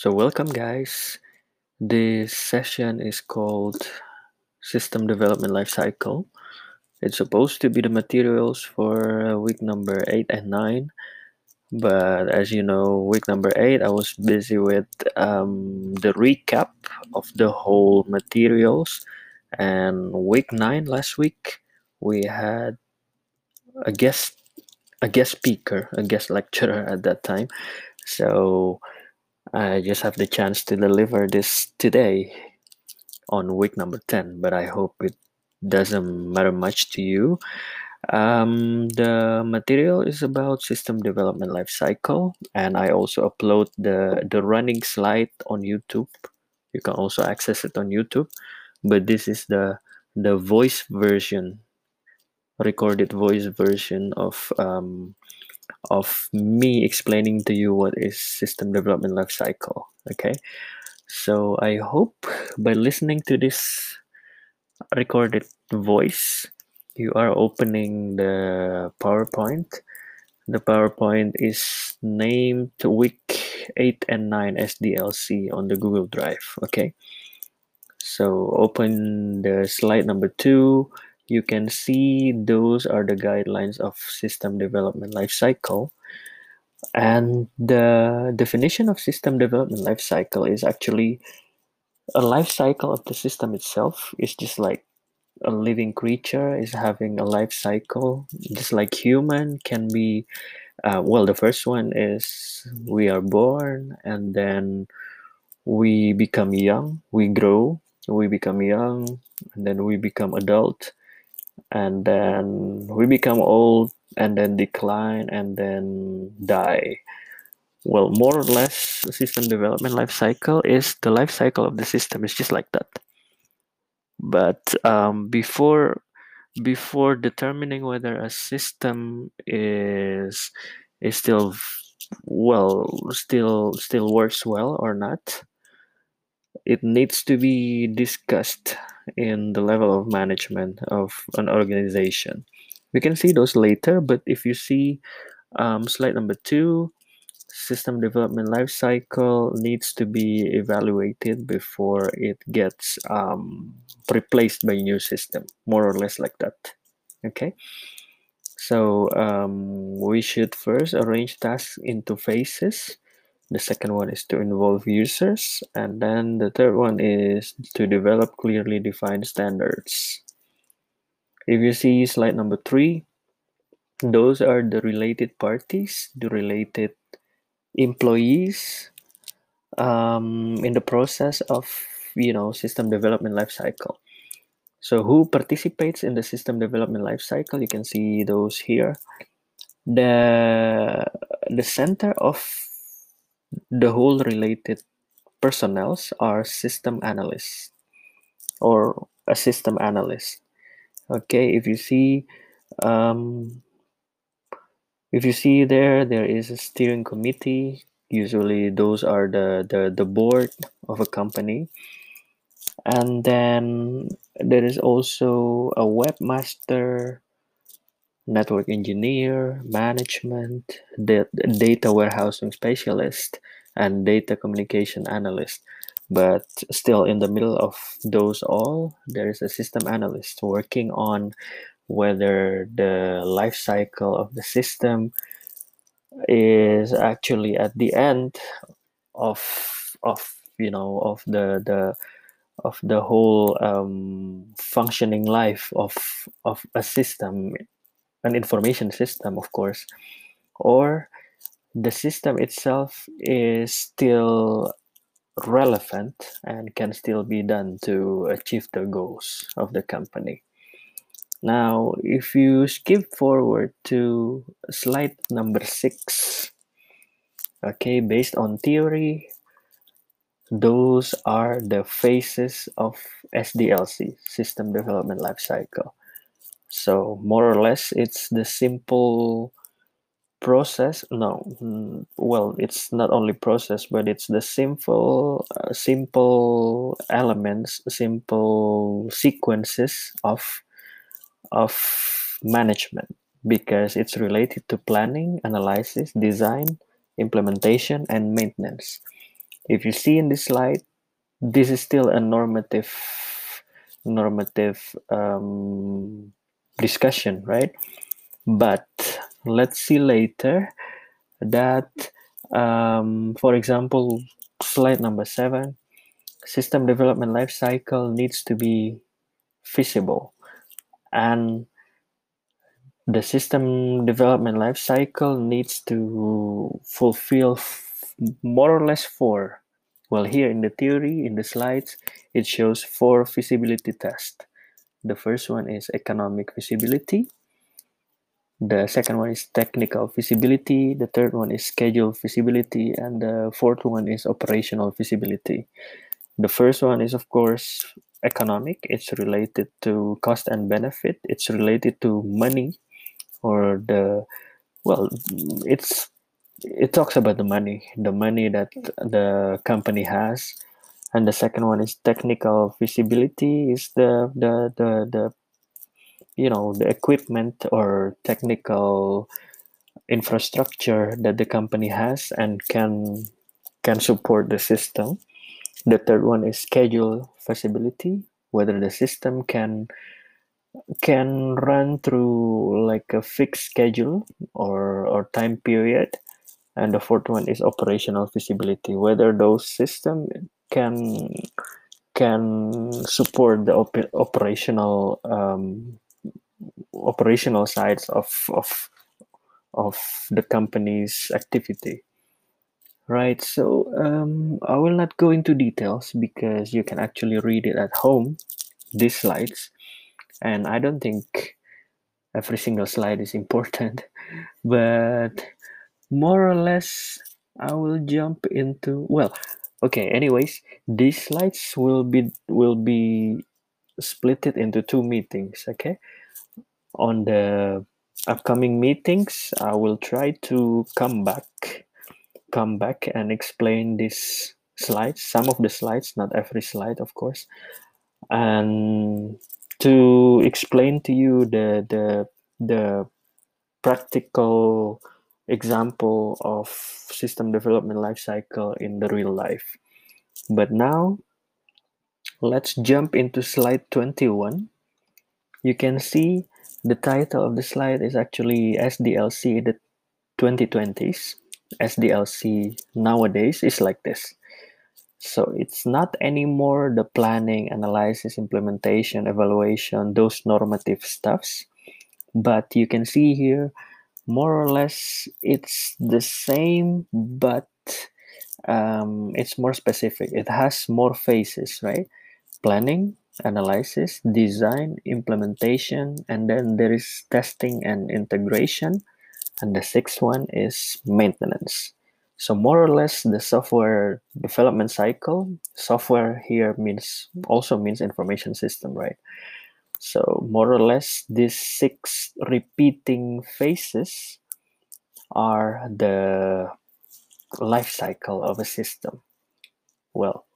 So, welcome, guys. This session is called System Development Lifecycle. It's supposed to be the materials for week number 8 and 9. But as you know, week number 8, I was busy with um, the recap of the whole materials. And week 9, last week, we had a guest a guest speaker, a guest lecturer at that time. So I just have the chance to deliver this today on week number 10, but I hope it doesn't matter much to you. Um, the material is about system development lifecycle, and I also upload the, the running slide on YouTube. You can also access it on YouTube, but this is the the voice version recorded voice version of um, of me explaining to you what is system development lifecycle. Okay, so I hope by listening to this recorded voice, you are opening the PowerPoint. The PowerPoint is named week 8 and 9 SDLC on the Google Drive. Okay, so open the slide number 2 you can see those are the guidelines of system development lifecycle. And the definition of system development lifecycle is actually a life cycle of the system itself is just like a living creature is having a life cycle just like human can be uh, well the first one is we are born and then we become young we grow we become young and then we become adult and then we become old and then decline and then die. Well more or less system development life cycle is the life cycle of the system. Is just like that. But um, before before determining whether a system is is still well still still works well or not it needs to be discussed in the level of management of an organization. We can see those later, but if you see um, slide number two, system development lifecycle needs to be evaluated before it gets um, replaced by new system, more or less like that. Okay, so um, we should first arrange tasks into phases the second one is to involve users. And then the third one is to develop clearly defined standards. If you see slide number three, those are the related parties, the related employees um, in the process of you know system development lifecycle. So who participates in the system development lifecycle? You can see those here. The the center of the whole related personnels are system analysts or a system analyst. Okay if you see um, if you see there there is a steering committee. Usually those are the, the the board of a company. And then there is also a webmaster network engineer, management, the data warehousing specialist, and data communication analyst. But still, in the middle of those all, there is a system analyst working on whether the life cycle of the system is actually at the end of of you know of the the of the whole um, functioning life of of a system an information system, of course, or the system itself is still relevant and can still be done to achieve the goals of the company. Now, if you skip forward to slide number six, okay, based on theory, those are the phases of SDLC, System Development Lifecycle. So more or less, it's the simple process. No, mm, well, it's not only process, but it's the simple, uh, simple elements, simple sequences of of management because it's related to planning, analysis, design, implementation, and maintenance. if you see in this slide, this is still a normative normative um, discussion, right? But let's see later that, um, for example, slide number seven, system development life cycle needs to be feasible. And the system development life cycle needs to fulfill more or less four. Well here in the theory in the slides it shows four feasibility tests. The first one is economic feasibility the second one is technical feasibility the third one is schedule feasibility and the fourth one is operational feasibility. The first one is of course economic. It's related to cost and benefit. It's related to money or the well it's it talks about the money the money that the company has. And the second one is technical feasibility is the the the, the you know the equipment or technical infrastructure that the company has and can can support the system. The third one is schedule feasibility, whether the system can can run through like a fixed schedule or or time period. And the fourth one is operational feasibility whether those system can can support the op- operational um, operational sides of of of the company's activity Right, so um, I will not go into details because you can actually read it at home, these slides, and I don't think every single slide is important, but more or less I will jump into well, okay. Anyways, these slides will be will be splitted into two meetings. Okay, on the upcoming meetings, I will try to come back come back and explain these slides, some of the slides, not every slide, of course, and to explain to you the the the practical example of system development lifecycle in the real life. But now, let's jump into slide 21. You can see the title of the slide is actually SDLC the 2020s. SDLC nowadays is like this. So it's not anymore the planning, analysis, implementation, evaluation, those normative stuffs. But you can see here, more or less, it's the same, but um, it's more specific. It has more phases, right? Planning, analysis, design, implementation, and then there is testing and integration. And the sixth one is maintenance. So more or less the software development cycle software here means also means information system right? So more or less these six repeating phases are the life cycle of a system. Well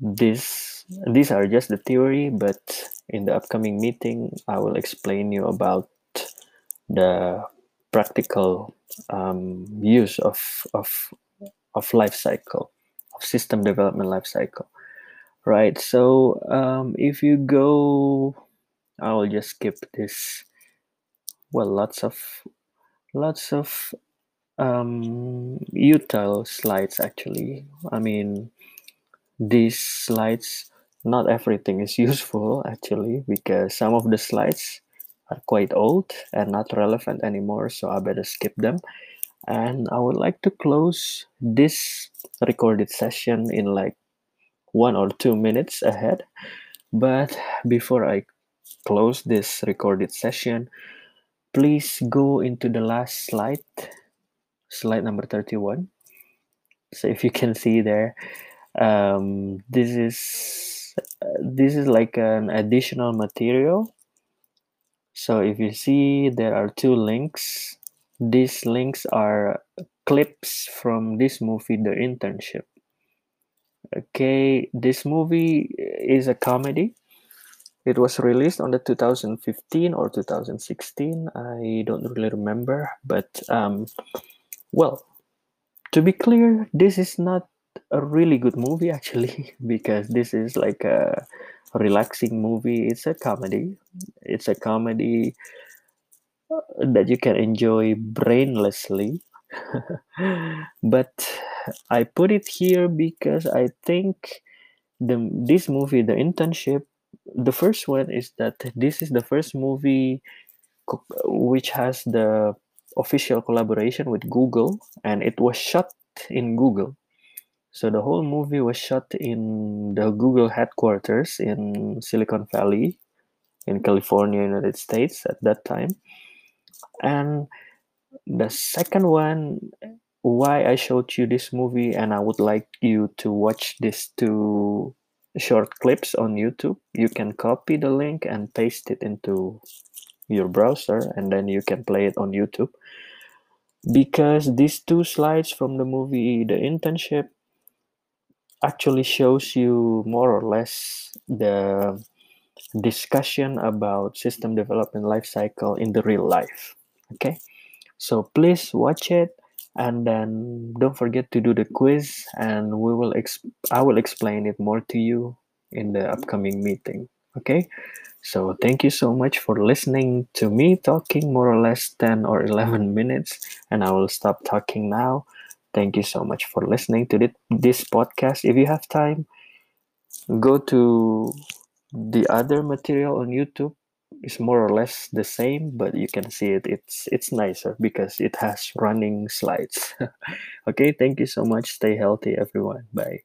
this these are just the theory but in the upcoming meeting i will explain you about the practical um, use of of of life cycle of system development life cycle. Right so um, if you go i will just skip this. Well lots of lots of um, util slides actually. I mean these slides not everything is useful actually because some of the slides are quite old and not relevant anymore, so I better skip them. And I would like to close this recorded session in like one or two minutes ahead. But before I close this recorded session, please go into the last slide, slide number 31. So if you can see there, um, this is this is like an additional material so if you see there are two links, these links are clips from this movie, The Internship. Okay, this movie is a comedy. It was released on the 2015 or 2016. I don't really remember, but um, well, to be clear, this is not a really good movie actually because this is like a relaxing movie. It's a comedy. It's a comedy uh, that you can enjoy brainlessly. but I put it here because I think the this movie, The Internship, the first one is that this is the first movie which has the official collaboration with Google and it was shot in Google. So the whole movie was shot in the Google headquarters in Silicon Valley in California, United States at that time. And the second one, why I showed you this movie and I would like you to watch these two short clips on YouTube. You can copy the link and paste it into your browser and then you can play it on YouTube. Because these two slides from the movie The Internship actually shows you more or less the discussion about system development lifecycle in the real life. Okay, so please watch it and then don't forget to do the quiz and we will I will explain it more to you in the upcoming meeting. Okay, so thank you so much for listening to me talking more or less 10 or 11 minutes and I will stop talking now. Thank you so much for listening to this podcast. If you have time, go to the other material on YouTube. It's more or less the same, but you can see it. It's it's nicer because it has running slides. okay, thank you so much. Stay healthy, everyone. Bye.